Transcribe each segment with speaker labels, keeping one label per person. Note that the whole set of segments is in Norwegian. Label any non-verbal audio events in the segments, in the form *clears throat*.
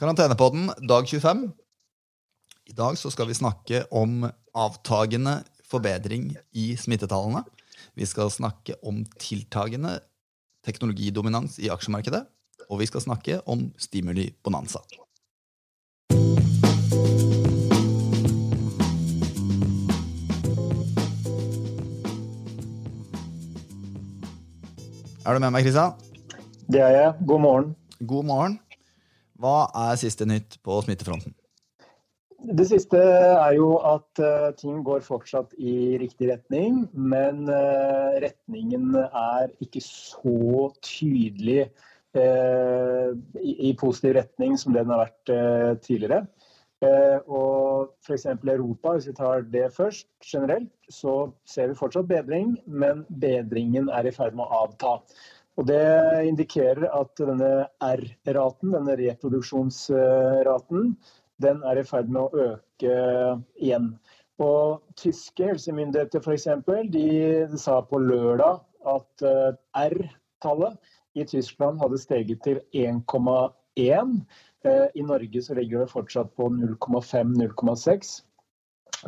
Speaker 1: Karantenepodden, dag 25. I dag så skal vi snakke om avtagende forbedring i smittetallene. Vi skal snakke om tiltagende teknologidominans i aksjemarkedet. Og vi skal snakke om stimuli-bonanza. Er du med meg, Kristian?
Speaker 2: Det er jeg. God morgen.
Speaker 1: God morgen. Hva er siste nytt på smittefronten?
Speaker 2: Det siste er jo at uh, ting går fortsatt i riktig retning, men uh, retningen er ikke så tydelig uh, i, positiv retning som den har vært tidligere. og F.eks. Europa, hvis vi tar det først, generelt, så ser vi fortsatt bedring, men bedringen er i ferd med å avta. Og Det indikerer at denne R-raten, denne reproduksjonsraten, den er i ferd med å øke igjen. Og Tyske helsemyndigheter for eksempel, de sa på lørdag at eh, R-tallet i Tyskland hadde steget til 1,1. Eh, I Norge så ligger det fortsatt på 0,5-0,6.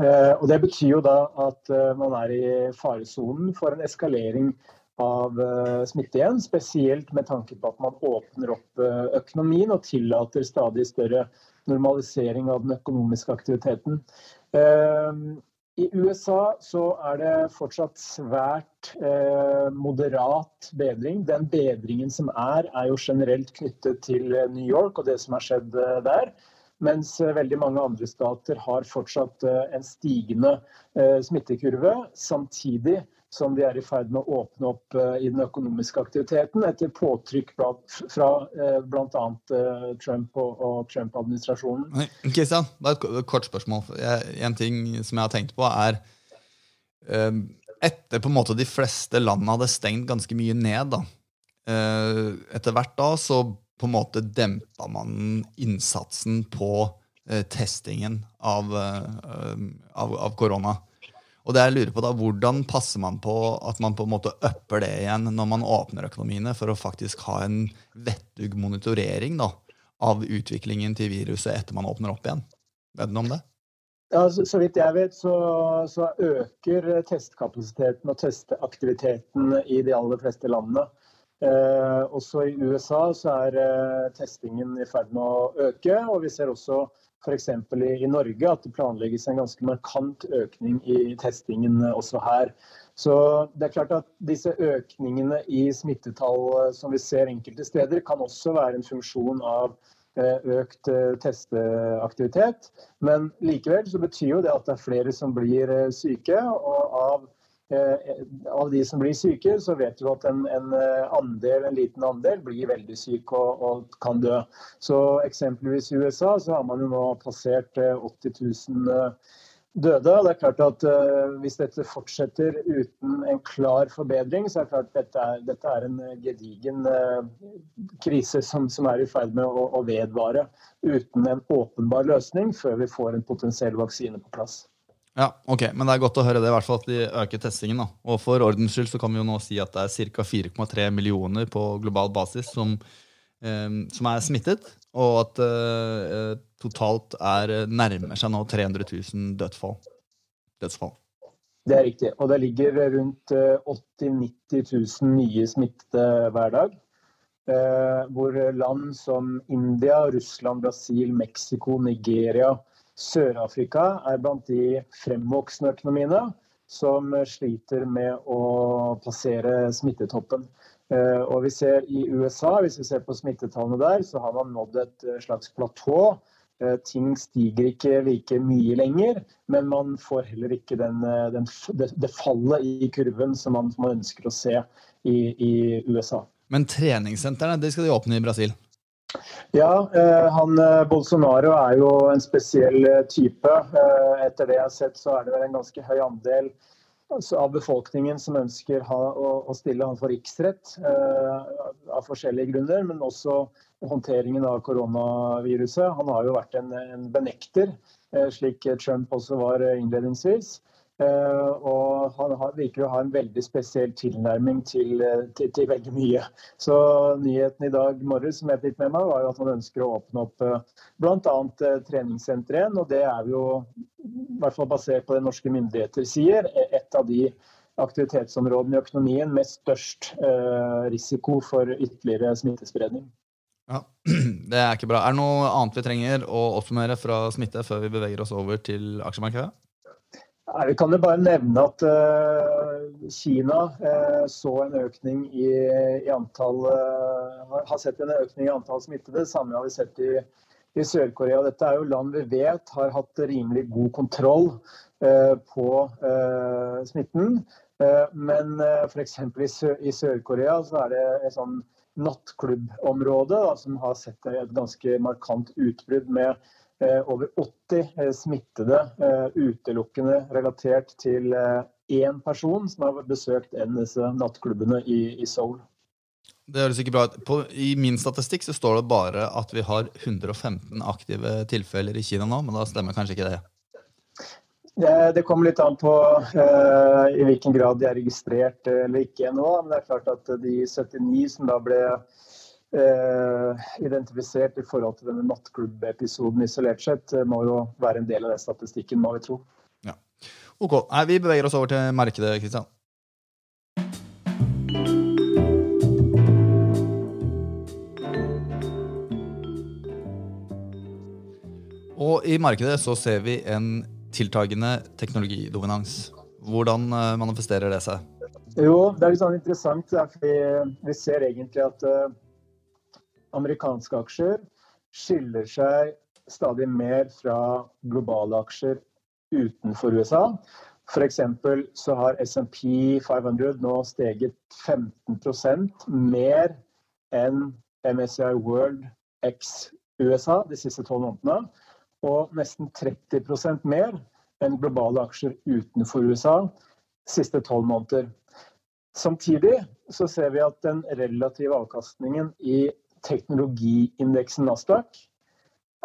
Speaker 2: Eh, og Det betyr jo da at man er i faresonen for en eskalering av uh, smitte igjen. Spesielt med tanke på at man åpner opp uh, økonomien og tillater stadig større normalisering av den økonomiske aktiviteten. Uh, I USA så er det fortsatt svært moderat bedring. Den bedringen som er, er jo generelt knyttet til New York og det som har skjedd der. Mens veldig mange andre stater har fortsatt en stigende smittekurve. Samtidig som de er i ferd med å åpne opp eh, i den økonomiske aktiviteten etter påtrykk fra eh, bl.a. Eh, Trump og Trump-administrasjonen.
Speaker 1: Kristian, bare et kort spørsmål. En ting som jeg har tenkt på, er Etter på en måte de fleste landene hadde stengt ganske mye ned, da. etter hvert da så på en måte dempa man innsatsen på testingen av, av, av. Og det jeg lurer på da, Hvordan passer man på at man på en måte upper det igjen når man åpner økonomiene, for å faktisk ha en vettug monitorering da, av utviklingen til viruset etter man åpner opp igjen? Vet du noe om det?
Speaker 2: Ja, så, så, vidt jeg vet, så, så, øker testkapasiteten og testaktiviteten i de aller fleste landene. Eh, også i USA så er eh, testingen i ferd med å øke. Og vi ser også f.eks. I, i Norge at det planlegges en ganske markant økning i testingen også her. Så det er klart at Disse økningene i smittetall eh, som vi ser enkelte steder, kan også være en funksjon av eh, økt eh, testeaktivitet. Men likevel så betyr jo det at det er flere som blir syke. og av av de som blir syke, så vet du at en, en, eh, andel, en liten andel blir veldig syk og, og, kan dø. Så Eksempelvis i USA så har man jo nå passert 80 eh, 000 døde. og det er klart at Hvis dette fortsetter uten en klar forbedring, så er det klart at dette er, dette er en gedigen krise som, som, er i ferd med å, å vedvare uten en åpenbar løsning før vi får en potensiell vaksine på plass.
Speaker 1: Ja, ok, Men det er godt å høre det, i hvert fall at de øker testingen. da. Og For ordens skyld så kan vi jo nå si at det er ca. 4,3 millioner på global basis som, eh, som er smittet. Og at eh, totalt er nærmer seg nå 300 000 dødsfall. dødsfall.
Speaker 2: Det er riktig. Og det ligger rundt 80 000-90 000 nye smittede hver dag. Eh, hvor land som India, Russland, Brasil, Mexico, Nigeria Sør-Afrika er blant de fremvoksende økonomiene som sliter med å passere smittetoppen. Eh, og vi ser I USA, hvis vi ser på smittetallene der, så har man nådd et eh, slags platå. Eh, ting stiger ikke like mye lenger, men man får heller ikke den, den, det, fallet i kurven som man, man ønsker å se i, i USA.
Speaker 1: Men treningssentrene de skal de åpne i Brasil?
Speaker 2: Ja, eh, han eh, Bolsonaro er jo en spesiell eh, type. Etter det jeg har sett, så er det vel en ganske høy andel altså, av befolkningen som ønsker å stille han for riksrett av forskjellige grunner, men også håndteringen av koronaviruset. Han har jo vært en, en benekter, slik Trump også var innledningsvis. Og han virker å ha en veldig spesiell tilnærming til, til, til, veldig mye. Så nyheten i dag morges som jeg fikk med meg, var jo at han ønsker å åpne opp bl.a. treningssenter igjen. Og det er jo, i hvert fall basert på det norske myndigheter sier, et av de aktivitetsområdene i økonomien med størst risiko for ytterligere smittespredning.
Speaker 1: Ja, *clears throat* Det er ikke bra. Er det noe annet vi trenger å oppsummere fra smitte før vi beveger oss over til aksjemarkedet?
Speaker 2: Vi kan jo bare nevne at uh, Kina uh, så en økning i, i antall uh, Har sett en økning i antall smittede. Samme har vi sett i, i Sør-Korea. Dette er jo land vi vet har hatt rimelig god kontroll på smitten. men f.eks. i Sør-Korea så er det et sånn nattklubbområde, som har sett et ganske markant utbrudd med eh, over 80 eh, smittede eh, utelukkende relatert til én person som har besøkt en av disse nattklubbene i, i Seoul.
Speaker 1: Det høres ikke bra ut. I min statistikk så står det bare at vi har 115 aktive tilfeller i Kina nå, men da stemmer kanskje ikke det?
Speaker 2: Det kommer litt an på uh, i hvilken grad de er registrert eller ikke nå. Men det er klart at de 79 som da ble identifisert i forhold til denne nattklubb-episoden isolert sett, eh, må jo være en del av den statistikken, må vi tro.
Speaker 1: Ja. Ok. Vi beveger oss over til markedet, Kristian. Og i markedet så ser vi en tiltagende teknologidominans. Hvordan eh, manifesterer det seg?
Speaker 2: Jo, Det er litt sånn interessant. fordi vi ser egentlig at amerikanske aksjer skiller seg stadig mer fra globale aksjer utenfor USA. F.eks. så har SMP 500 nå steget 15% mer enn MSCI World X USA de siste tolv månedene og nesten 30% mer enn globale aksjer utenfor USA de siste tolv måneder. Samtidig så ser vi at den relative avkastningen i teknologiindeksen Nasdaq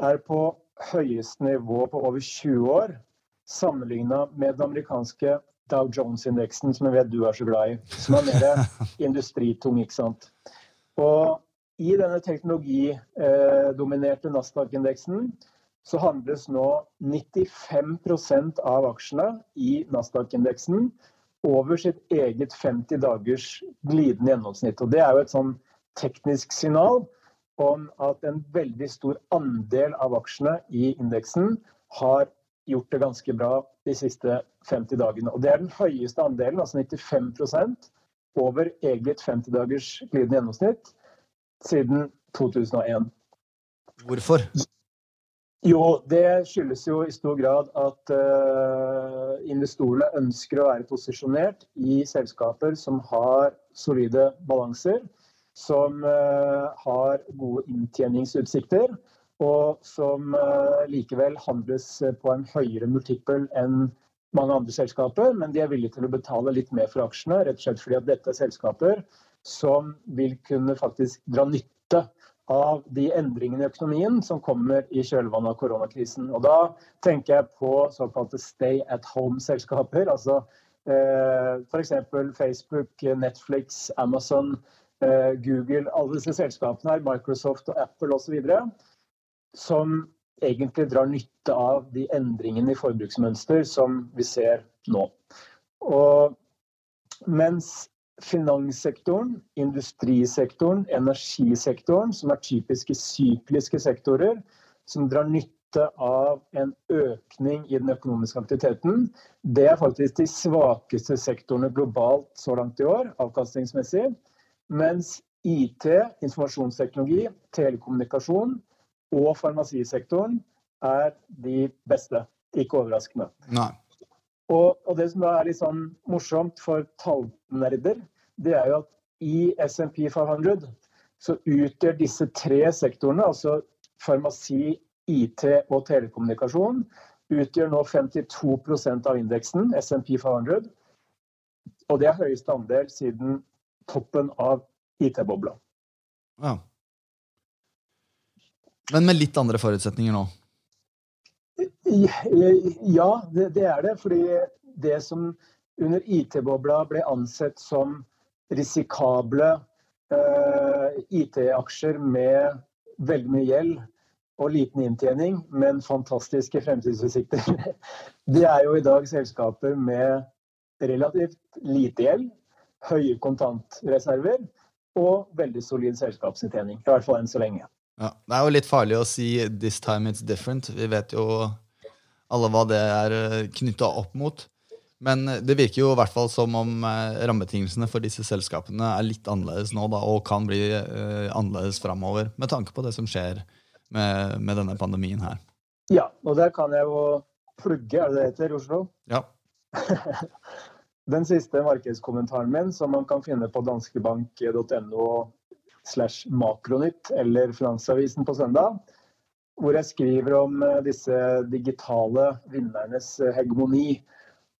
Speaker 2: er på høyeste nivå på over 20 år, sammenligna med den amerikanske Dow Jones-indeksen, som jeg vet du er så glad i. Som er mer *laughs* industritung, ikke sant. Og i denne teknologidominerte Nasdaq-indeksen så handles nå 95% av aksjene i Nasdaq-indeksen over sitt eget 50 dagers glidende gjennomsnitt. Og det er jo et sånn teknisk signal om at en veldig stor andel av aksjene i indeksen har gjort det ganske bra de siste 50 dagene. Og det er den høyeste andelen, altså 95% over eget 50 dagers glidende gjennomsnitt siden 2001.
Speaker 1: Hvorfor?
Speaker 2: Jo, det skyldes jo i stor grad at uh, investorene ønsker å være posisjonert i selskaper som har solide balanser, som uh, har gode inntjeningsutsikter, og som uh, likevel handles på en høyere multiple enn mange andre selskaper, men de er villige til å betale litt mer for aksjene, rett og slett fordi at dette er selskaper som vil kunne faktisk dra nytte av de endringene i økonomien som kommer i kjølvannet av koronakrisen. Og Da tenker jeg på såkalte stay at home-selskaper. altså eh, F.eks. Facebook, Netflix, Amazon, eh, Google. Alle disse selskapene her, Microsoft og Apple osv. Som egentlig drar nytte av de endringene i forbruksmønster som vi ser nå. Og mens finanssektoren, industrisektoren, energisektoren, som er typiske sykliske sektorer, som drar nytte av en økning i den økonomiske aktiviteten. Det er faktisk de svakeste sektorene globalt så langt i år, avkastningsmessig. Mens IT, informasjonsteknologi, telekommunikasjon og farmasisektoren er de beste. Ikke overraskende. Og, og, det som da er litt sånn morsomt for tallnerder, det er jo at i SMP 500 så utgjør disse tre sektorene, altså farmasi, IT og telekommunikasjon, utgjør nå 52% av indeksen, SMP 500. Og det er høyeste andel siden toppen av IT-bobla.
Speaker 1: Ja. Men med litt andre forutsetninger nå?
Speaker 2: Ja, det, det, er det. Fordi det som under IT-bobla ble ansett som risikable eh, IT-aksjer med veldig mye gjeld og liten inntjening, men fantastiske fremtidsutsikter. *laughs* det er jo i dag selskaper med relativt lite gjeld, høye kontantreserver og veldig solid selskapsinntjening. I hvert fall enn så lenge.
Speaker 1: Ja, det er jo litt farlig å si 'this time it's different'. Vi vet jo alle hva det er eh, knytta opp mot. Men det virker jo i hvert fall som om eh, rammebetingelsene for disse selskapene er litt annerledes nå da, og kan bli eh, annerledes framover, med tanke på det som skjer med, med, denne pandemien her.
Speaker 2: Ja, og der kan jeg jo plugge, er det det heter i Oslo?
Speaker 1: Ja. *laughs*
Speaker 2: Den siste markedskommentaren min, som man kan finne på danskebank.no slash makronytt eller Finansavisen på søndag, hvor jeg skriver om eh, disse digitale vinnernes eh, hegemoni.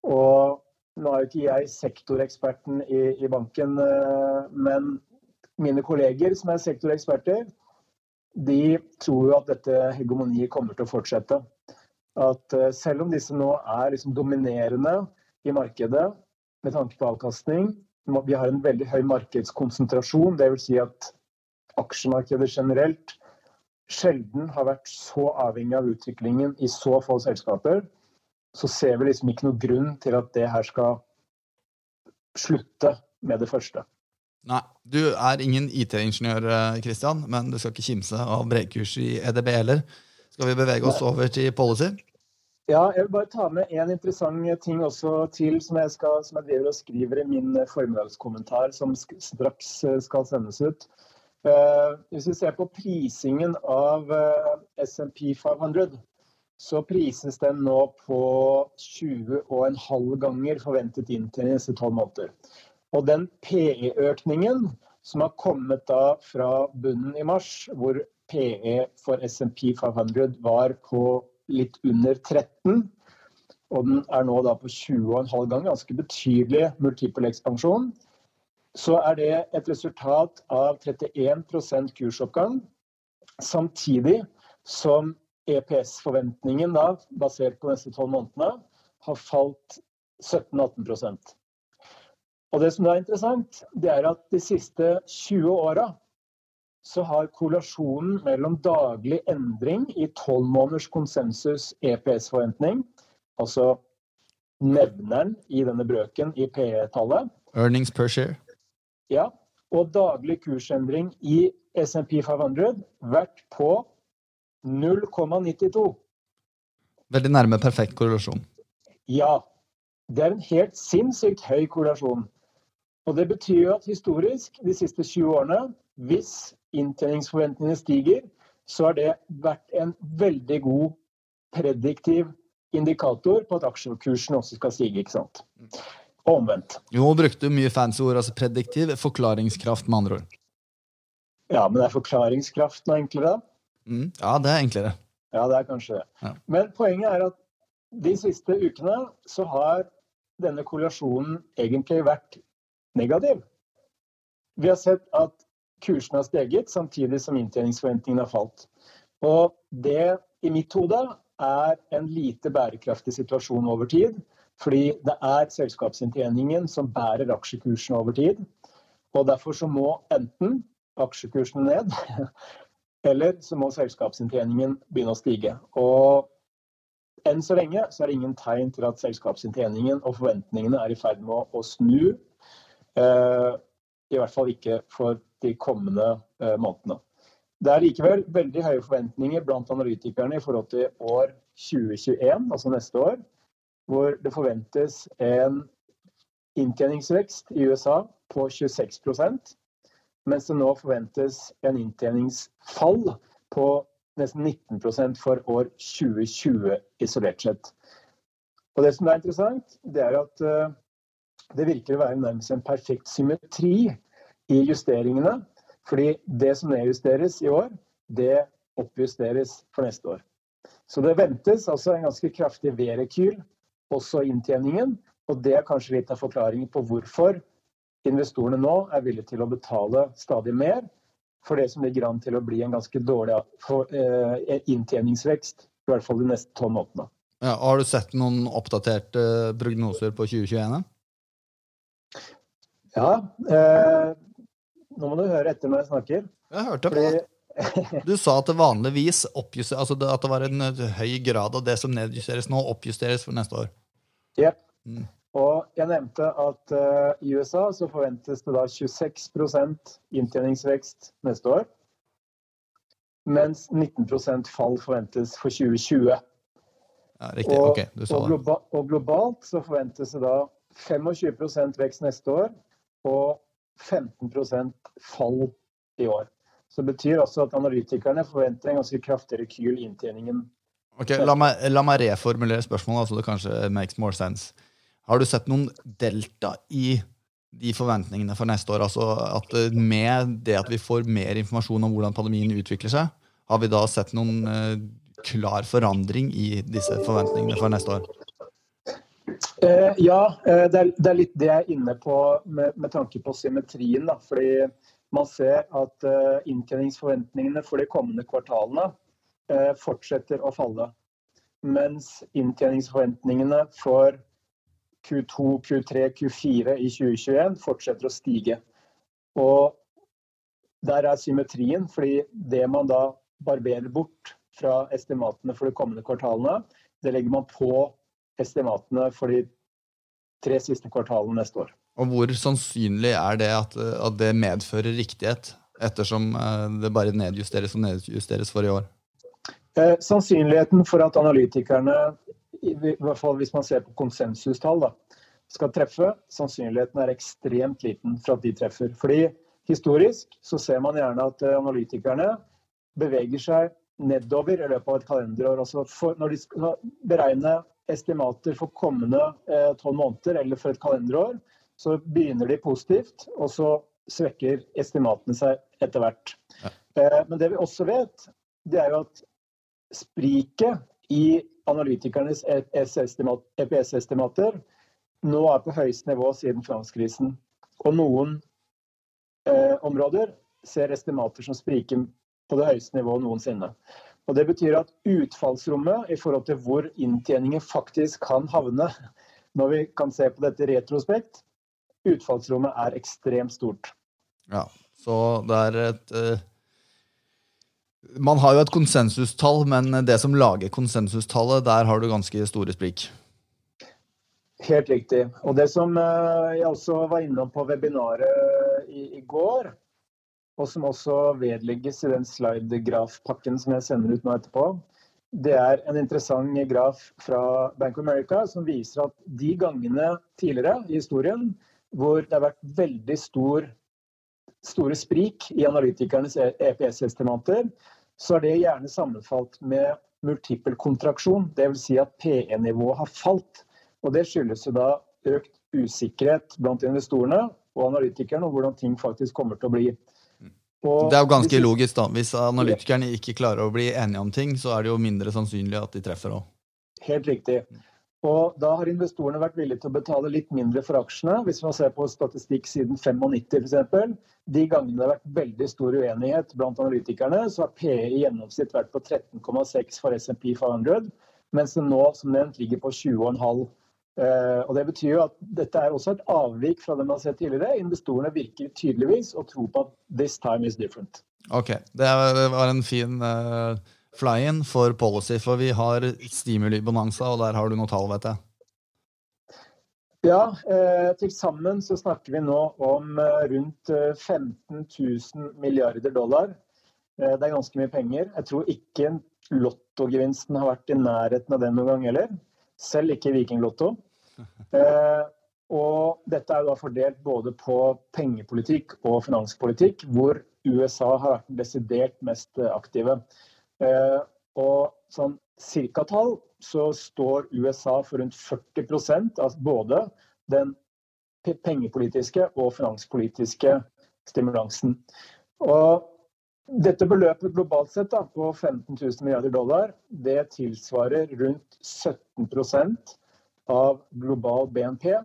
Speaker 2: Og nå er jo ikke jeg sektoreksperten i, i banken, eh, men mine kolleger som er sektoreksperter, de tror jo at dette hegemoniet kommer til å fortsette. At selv om disse nå er liksom dominerende i markedet med tanke på avkastning, vi har en veldig høy markedskonsentrasjon, dvs. Si at aksjemarkedet generelt sjelden har vært så avhengig av utviklingen i så få selskaper, så ser vi liksom ikke noen grunn til at det her skal slutte med det første.
Speaker 1: Nei, Du er ingen IT-ingeniør, eh, men du skal ikke kimse av bredkurs i EDB heller. Skal vi bevege oss over til policy?
Speaker 2: Ja, jeg vil bare ta med en interessant ting også til som jeg, skal, som jeg driver og skriver i min eh, formiddagskommentar, som straks eh, skal sendes ut. Hvis vi ser på prisingen av SMP 500, så prises den nå på 20,5 ganger forventet inntjening neste tolv måneder. Og den PE-økningen som har kommet da fra bunnen i mars, hvor PE for SMP 500 var på litt under 13, og den er nå da på 20,5 ganger, ganske betydelig multiple ekspansjon, så er det et resultat av 31% kursoppgang, samtidig som EPS-forventningen basert på neste tolv månedene, har falt 17-18% og det som er interessant, det er at de siste 20 åra så har korrelasjonen mellom daglig endring i 12 måneders konsensus EPS-forventning, altså nevneren i denne brøken i PE-tallet
Speaker 1: Earnings per share.
Speaker 2: Ja, og daglig kursendring i SMP 500 vært på 0,92.
Speaker 1: Veldig nærme perfekt korrelasjon.
Speaker 2: Ja. Det er en helt sinnssykt høy korrelasjon. Og Det betyr jo at historisk, de siste 20 årene, hvis inntjeningsforventningene stiger, så har det vært en veldig god prediktiv indikator på at aksjekursen også skal stige. ikke sant? Og omvendt.
Speaker 1: Jo, brukte mye fancy ord, altså prediktiv. Forklaringskraft, med andre ord.
Speaker 2: Ja, men er forklaringskraft noe enklere?
Speaker 1: Mm, ja, det er enklere.
Speaker 2: Ja, det er kanskje det. Ja. Men poenget er at de siste ukene så har denne korrelasjonen egentlig vært negativ. Vi har sett at kursen har steget samtidig som inntjeningsforventningene har falt. Og det i mitt hode er en lite bærekraftig situasjon over tid. Fordi det er selskapsinntjeningen som bærer aksjekursene over tid. Og derfor så må enten aksjekursene ned, *laughs* eller så må selskapsinntjeningen begynne å stige. Og enn så lenge så er det ingen tegn til at selskapsinntjeningen og forventningene er i ferd med å snu Eh, I hvert fall ikke for de kommende eh, månedene. Det er likevel veldig høye forventninger blant analytikerne i forhold til år 2021, altså neste år, hvor det forventes en inntjeningsvekst i USA på 26 mens det nå forventes en inntjeningsfall på nesten 19% for år 2020 isolert sett. Og Det som er interessant, det er at eh, det virker å være nærmest en perfekt symmetri i justeringene. Fordi det som nedjusteres i år, det oppjusteres for neste år. Så det ventes altså en ganske kraftig V-rekyl, også inntjeningen. Og det er kanskje litt av forklaringen på hvorfor investorene nå er villige til å betale stadig mer for det som ligger an til å bli en ganske dårlig eh, inntjeningsvekst, i hvert fall de neste tolv månedene.
Speaker 1: Ja, har du sett noen oppdaterte prognoser på 2021?
Speaker 2: Ja. Eh, nå må du høre etter når jeg snakker.
Speaker 1: Jeg hørte på det. Du sa at det vanligvis oppjuster, altså at det var en høy grad av det som nedjusteres nå, oppjusteres for neste år.
Speaker 2: Yep. Mm. Og jeg nevnte at uh, i USA så forventes det da 26% inntjeningsvekst neste år. Mens 19% fall forventes for 2020.
Speaker 1: Ja, riktig. Og, ok,
Speaker 2: du sa og, globa og globalt så forventes det da 25% vekst neste år og 15% fall i år. Så det betyr også at analytikerne forventer en ganske kraftig rekyl i inntjeningen.
Speaker 1: Ok, La meg, la meg reformulere spørsmålet, så det kanskje makes more sense. Har du sett noen delta i de forventningene for neste år? Altså at Med det at vi får mer informasjon om hvordan pandemien utvikler seg, har vi da sett noen uh, klar forandring i disse forventningene for neste år?
Speaker 2: Uh, ja, uh, det, er, det, er, litt det jeg er inne på med, med tanke på symmetrien. Da. Fordi man ser at uh, inntjeningsforventningene for de kommende kvartalene uh, fortsetter å falle. Mens inntjeningsforventningene for Q2, Q3, Q4 i 2021 fortsetter å stige. Og der er symmetrien, fordi det man da barberer bort fra estimatene for de kommende kvartalene, det legger man på estimatene for de tre siste kvartalene neste år.
Speaker 1: Og hvor sannsynlig er det at, at det medfører riktighet, ettersom eh, det bare nedjusteres og nedjusteres for i år?
Speaker 2: Eh, sannsynligheten for at analytikerne, i hvert fall hvis man ser på konsensustall, da, skal treffe, sannsynligheten er ekstremt liten for at de treffer. Fordi historisk så ser man gjerne at eh, analytikerne beveger seg nedover i løpet av et kalenderår. Altså for, når de skal beregne estimater for kommende tolv eh, måneder eller for et kalenderår, så begynner de positivt, og så svekker estimatene seg etter hvert. Ja. Eh, men det vi også vet, det er jo at spriket i analytikernes EPS-estimater nå er på høyeste nivå siden finanskrisen. Og noen eh, områder ser estimater som spriker på det høyeste nivået noensinne. Og Det betyr at utfallsrommet i forhold til hvor inntjeningen faktisk kan havne, når vi kan se på dette retrospekt, utfallsrommet er ekstremt stort.
Speaker 1: Ja, så det er et uh, Man har jo et konsensustall, men det som lager konsensustallet, der har du ganske store sprik.
Speaker 2: Helt riktig. Og det som uh, jeg også var innom på webinaret i, i, går, og som også vedlegges i den slide-grafpakken som jeg sender ut nå etterpå, det er en interessant graf fra Bank of America som viser at de gangene tidligere i historien hvor det har vært veldig stor, store sprik i analytikernes EPS-estimater, så har det gjerne sammenfalt med multiple kontraksjon. Dvs. Si at PE-nivået har falt. Og det skyldes jo da økt usikkerhet blant investorene og analytikerne om hvordan ting faktisk kommer til å bli.
Speaker 1: Og det er jo ganske logisk, da. Hvis analytikerne ikke klarer å bli enige om ting, så er det jo mindre sannsynlig at de treffer òg.
Speaker 2: Helt riktig. Og da har investorene vært villige til å betale litt mindre for aksjene. Hvis man ser på statistikk siden 95 f.eks. De gangene det har vært veldig stor uenighet blant analytikerne, så har PE i gjennomsnitt vært på 13,6 for SMP 500, mens den nå som nevnt ligger på 20,5. Eh, og Det betyr jo at dette er også et avvik fra det man har sett tidligere. Investorene virker tydeligvis å tro på at this time is different.
Speaker 1: Ok, Det var en fin uh fly-in for policy, for vi har stimuli-bonanza, og der har du noe tall, vet jeg.
Speaker 2: Ja, eh, til sammen så snakker vi nå om eh, rundt 15 eh, 000 milliarder dollar. Eh, det er ganske mye penger. Jeg tror ikke lottogevinsten har vært i nærheten av den noen gang heller. Selv ikke Vikinglotto. Eh, og dette er jo da fordelt både på pengepolitikk og finanspolitikk, hvor USA har vært desidert mest aktive. Eh, og sånn cirka-tall så står USA for rundt 40% av både den pengepolitiske og finanspolitiske stimulansen. Og dette beløpet globalt sett da, på 15 000 milliarder dollar, det tilsvarer rundt 17 av global BNP,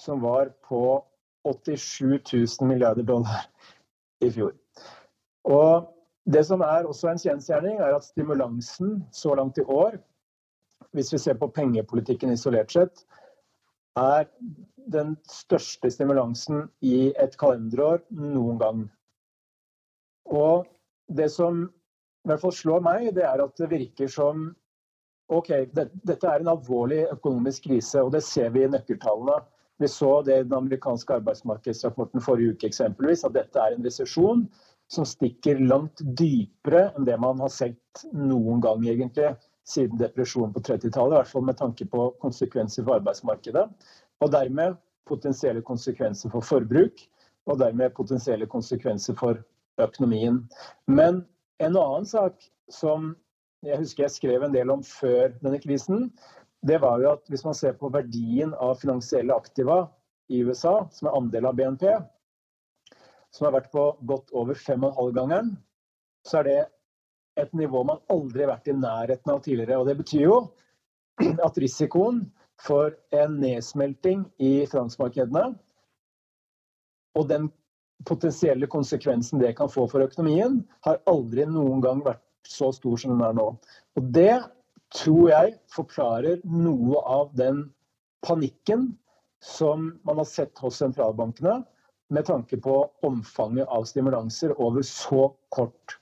Speaker 2: som var på 87 000 milliarder dollar i fjor. Og det som er også en kjensgjerning, er at stimulansen så langt i år hvis vi ser på pengepolitikken isolert sett, er den største stimulansen i et kalenderår noen gang. Og det som i hvert fall slår meg, det er at det virker som OK, det, dette er en alvorlig økonomisk krise, og det ser vi i nøkkeltallene. Vi så det i den amerikanske arbeidsmarkedsrapporten forrige uke eksempelvis, at dette er en resesjon som stikker langt dypere enn det man har sett noen gang, egentlig, siden depresjonen på 30-tallet. I hvert fall med tanke på konsekvenser for arbeidsmarkedet. Og dermed potensielle konsekvenser for forbruk, og dermed potensielle konsekvenser for økonomien. Men en annen sak som jeg husker jeg skrev en del om før denne krisen, det var jo at hvis man ser på verdien av finansielle aktiva i USA, som er andel av BNP, som har vært på godt over 5,5-gangeren, så er det et nivå man aldri har vært i nærheten av tidligere. Og det betyr jo at risikoen for en nedsmelting i finansmarkedene og den potensielle konsekvensen det kan få for økonomien, har aldri noen gang vært så stor som den er nå. Og det tror jeg forklarer noe av den panikken som man har sett hos sentralbankene med tanke på omfanget av stimulanser over så kort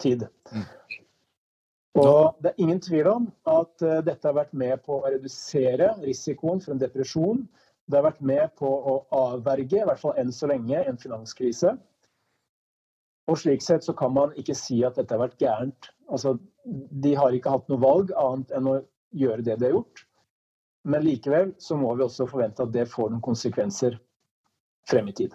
Speaker 2: tid. Mm. Og Det er ingen tvil om at uh, dette har vært med på å redusere risikoen for en depresjon. Det har vært med på å avverge, i hvert fall enn så lenge, en finanskrise. Og slik sett så kan man ikke si at dette har vært gærent. Altså, de har ikke hatt noe valg annet enn å gjøre det de har gjort. Men likevel så må vi også forvente at det får noen konsekvenser frem i tid.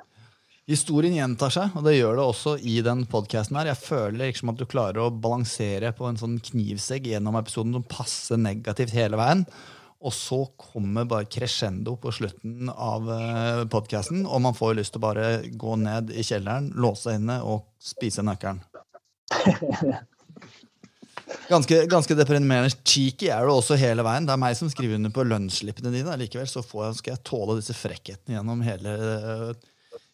Speaker 1: Historien gjentar seg, og det gjør det også i den podkasten her. Jeg føler liksom at du klarer å balansere på en sånn knivsegg gjennom episoden som passer negativt hele veien. Og så kommer bare crescendo på slutten av eh, podkasten, og man får lyst til å bare gå ned i kjelleren, låse inne og spise nøkkelen. *laughs* Ganske, ganske deprimerende cheeky er det også hele veien. Det er meg som skriver under på lønnsslippene dine. Likevel så jeg, skal jeg tåle disse frekkhetene gjennom hele,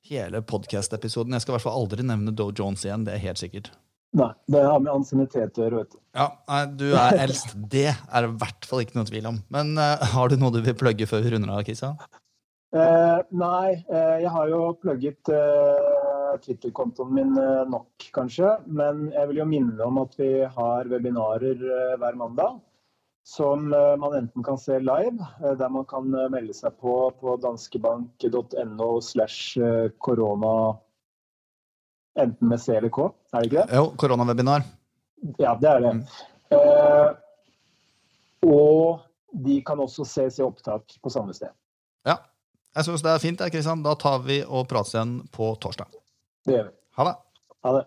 Speaker 1: hele podkast-episoden. Jeg skal i hvert fall aldri nevne Doe Jones igjen. Det er helt sikkert.
Speaker 2: Nei, det har med ansiennitet å gjøre, vet du.
Speaker 1: Ja, nei, Du er eldst. *laughs* Det er det i hvert fall ikke noe tvil om. Men uh, har du noe du vil plugge før vi runder av, Kristian?
Speaker 2: Uh, nei, uh, jeg har jo plugget Twitter-kontoen min nok, kanskje. Men jeg vil jo minne om at vi har webinarer hver mandag. Som man enten kan se live, der man kan melde seg på på danskebank.no slash korona Enten med C eller K, er det ikke det?
Speaker 1: Jo, koronawebinar.
Speaker 2: Ja, det er det. Mm. Eh, og de kan også ses i opptak på samme sted.
Speaker 1: Ja. Jeg syns det er fint. Kristian. Da tar vi og prates igjen på torsdag.
Speaker 2: Det gjør vi.
Speaker 1: Ha det.
Speaker 2: Ha det.